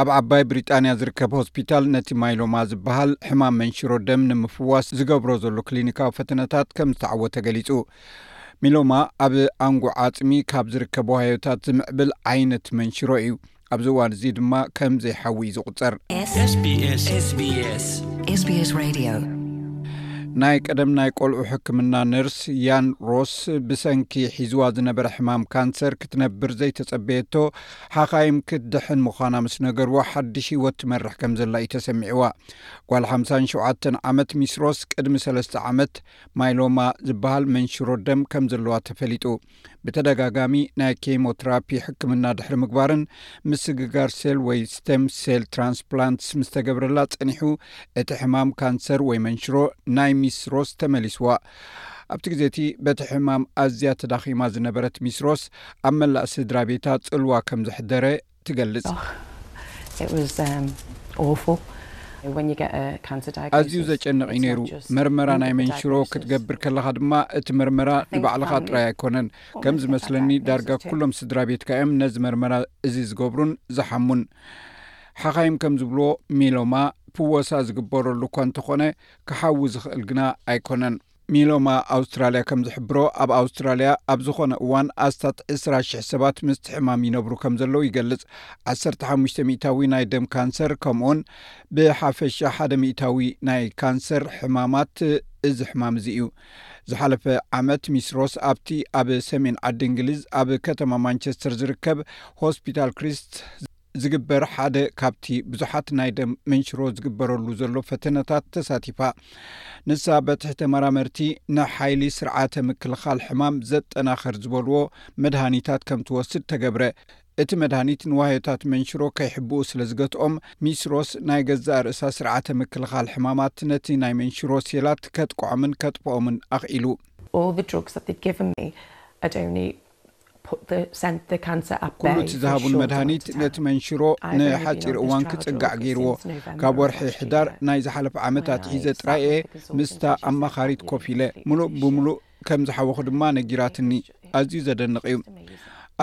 ኣብ ዓባይ ብሪጣንያ ዝርከብ ሆስፒታል ነቲ ማይሎማ ዝበሃል ሕማም መንሽሮ ደም ንምፍዋስ ዝገብሮ ዘሎ ክሊኒካዊ ፈተነታት ከም ዝተዓወተ ገሊጹ ሚሎማ ኣብ ኣንጎ ዓጽሚ ካብ ዝርከብ ዋሃዮታት ዝምዕብል ዓይነት መንሽሮ እዩ ኣብዚ እዋን እዚ ድማ ከም ዘይሓዊ እዩ ዝቝጸር። ናይ ቀደም ናይ ቈልዑ ሕክምና ነርስ ያን ሮስ ብሰንኪ ሒዝዋ ዝነበረ ሕማም ካንሰር ክትነብር ዘይተጸበየቶ ሓኻይም ክትድሕን ምዃና ምስ ነገርዎ ሓድሽ ህይወት ትመርሕ ከም ዘላ እዩ ተሰሚዕዋ። ጓል ሓምሳን ሸውዓተን ዓመት ሚስ ሮስ ቅድሚ ሰለስተ ዓመት ማይሎማ ዝበሃል መንሽሮ ደም ከም ዘለዋ ተፈሊጡ። ብተደጋጋሚ ናይ ኬሞትራፒ ሕክምና ድሕሪ ምግባርን ምስግጋር ሴል ወይ ስተም ሴል ትራንስፕላንትስ ምስ ተገብረላ ጸኒሑ እቲ ሕማም ካንሰር ወይ መንሽሮ ናይ ሚስ ሮስ ተመሊስዋ ኣብቲ ግዜ እቲ በቲ ሕማም ኣዝያ ተዳኺማ ዝነበረት ሚስ ሮስ ኣብ መላእ ስድራ ቤታ ጽልዋ ከም ዘሕደረ ትገልጽ። ኣዝዩ ዘጨንቕ እዩ ነይሩ። መርመራ ናይ መንሽሮ ክትገብር ከለኻ ድማ እቲ መርመራ ንባዕልኻ ጥራይ ኣይኰነን። ከም ዝመስለኒ ዳርጋ ኵሎም ስድራቤትካ እዮም ነዚ መርመራ እዚ ዝገብሩን ዝሓሙን። ሓኻይም ከም ዝብልዎ፣ ሚሎማ ፍወሳ ዝግበረሉ እኳ እንተዀነ ክሓዊ ዝኽእል ግና ኣይኰነን። ሚሎማ ኣውስትራልያ ከም ዝሕብሮ ኣብ ኣውስትራልያ ኣብ ዝኾነ እዋን ኣስታት ዕስራ ሽሕ ሰባት ምስቲ ሕማም ይነብሩ ከም ዘለዉ ይገልጽ። ዓሰርተ ሓሙሽተ ሚእታዊ ናይ ደም ካንሰር ከምኡውን ብሓፈሻ ሓደ ሚእታዊ ናይ ካንሰር ሕማማት እዚ ሕማም እዚ እዩ። ዝሓለፈ ዓመት ሚስ ሮስ ኣብቲ ኣብ ሰሜን ዓዲ እንግሊዝ ኣብ ከተማ ማንቸስተር ዝርከብ ሆስፒታል ክሪስት ዝግበር ሓደ ካብቲ ብዙሓት ናይ ደም መንሽሮ ዝግበረሉ ዘሎ ፈተነታት ተሳቲፋ። ንሳ በትሒ ተመራመርቲ ንሓይሊ ስርዓተ ምክልኻል ሕማም ዘጠናኸር ዝበልዎ መድሃኒታት ከም ትወስድ ተገብረ። እቲ መድሃኒት ንዋህዮታት መንሽሮ ከይሕብኡ ስለ ዝገትኦም፣ ሚስ ሮስ ናይ ገዛእ ርእሳ ስርዓተ ምክልኻል ሕማማት ነቲ ናይ መንሽሮ ሴላት ከጥቅዖምን ከጥፍኦምን ኣኽኢሉ። ኵሉ እቲ ዝሃቡኒ መድሃኒት ነቲ መንሽሮ ንሓጺር እዋን ክጽጋዕ ገይርዎ። ካብ ወርሒ ሕዳር ናይ ዝሓለፈ ዓመት ኣትሒዘ ጥራይ እየ ምስታ ኣማኻሪት ኮፍ ኢለ፣ ምሉእ ብምሉእ ከም ዝሓወኹ ድማ ነጊራትኒ። ኣዝዩ ዘደንቕ እዩ!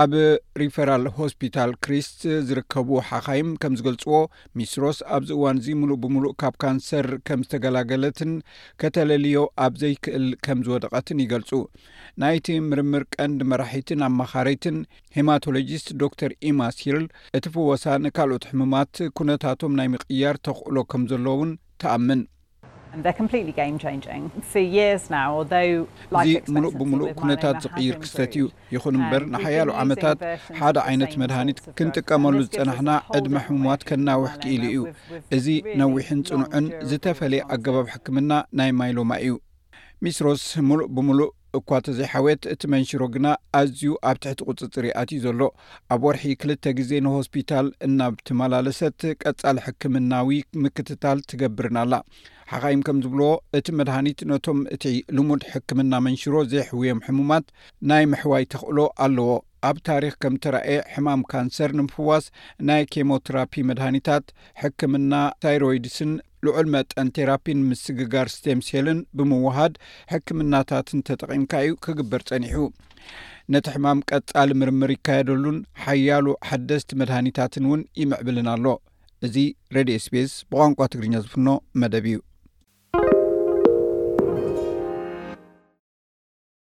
ኣብ ሪፈራል ሆስፒታል ክሪስት ዝርከቡ ሓኻይም ከም ዝገልጽዎ፣ ሚስ ሮስ ኣብዚ እዋን እዚ ምሉእ ብምሉእ ካብ ካንሰር ከም ዝተገላገለትን ከተለልዮ ኣብ ዘይክእል ከም ዝወደቐትን ይገልጹ። ናይቲ ምርምር ቀንዲ መራሒትን ኣማኻሪትን ሄማቶሎጂስት ዶክተር ኢማ ሲርል እቲ ፍወሳ ንካልኦት ሕሙማት ኩነታቶም ናይ ምቕያር ተኽእሎ ከም ዘለዎ እውን ትኣምን። እዚ ምሉእ ብምሉእ ኩነታት ዝቕይር ክስተት እዩ፣ ይኹን እምበር ንሓያሎ ዓመታት ሓደ ዓይነት መድሃኒት ክንጥቀመሉ ዝጸናሕና ዕድመ ሕሙማት ከናውሕ ክኢሉ እዩ። እዚ ነዊሕን ጽኑዕን ዝተፈልየ ኣገባብ ሕክምና ናይ ማይሎማ እዩ። ሚስሮስ ምሉእ ብምሉእ እኳ እተዘይሓወየት፣ እቲ መንሽሮ ግና ኣዝዩ ኣብ ትሕቲ ቁጽጽር እዩ ኣትዩ ዘሎ። ኣብ ወርሒ ክልተ ግዜ ንሆስፒታል እናብትመላለሰት ቀጻሊ ሕክምናዊ ምክትታል ትገብርን ኣላ። ሓኻይም ከም ዝብልዎ፣ እቲ መድሃኒት ነቶም እቲ ልሙድ ሕክምና መንሽሮ ዘየሕውዮም ሕሙማት ናይ ምሕዋይ ተኽእሎ ኣለዎ። ኣብ ታሪኽ ከም እተራእየ ሕማም ካንሰር ንምፍዋስ ናይ ኬሞትራፒ መድሃኒታት፣ ሕክምና ታይሮይድስን ልዑል መጠን ቴራፒን ምስግጋር ስቴም ሴልን ብምውሃድ ሕክምናታት እንተጠቒምካ እዩ ክግበር ጸኒሑ ነቲ ሕማም ቀጻሊ ምርምር ይካየደሉን ሓያሉ ሓደስቲ መድሃኒታትን እውን ይምዕብልን ኣሎ እዚ ሬድዮ ስፔስ ብቋንቋ ትግርኛ ዝፍኖ መደብ እዩ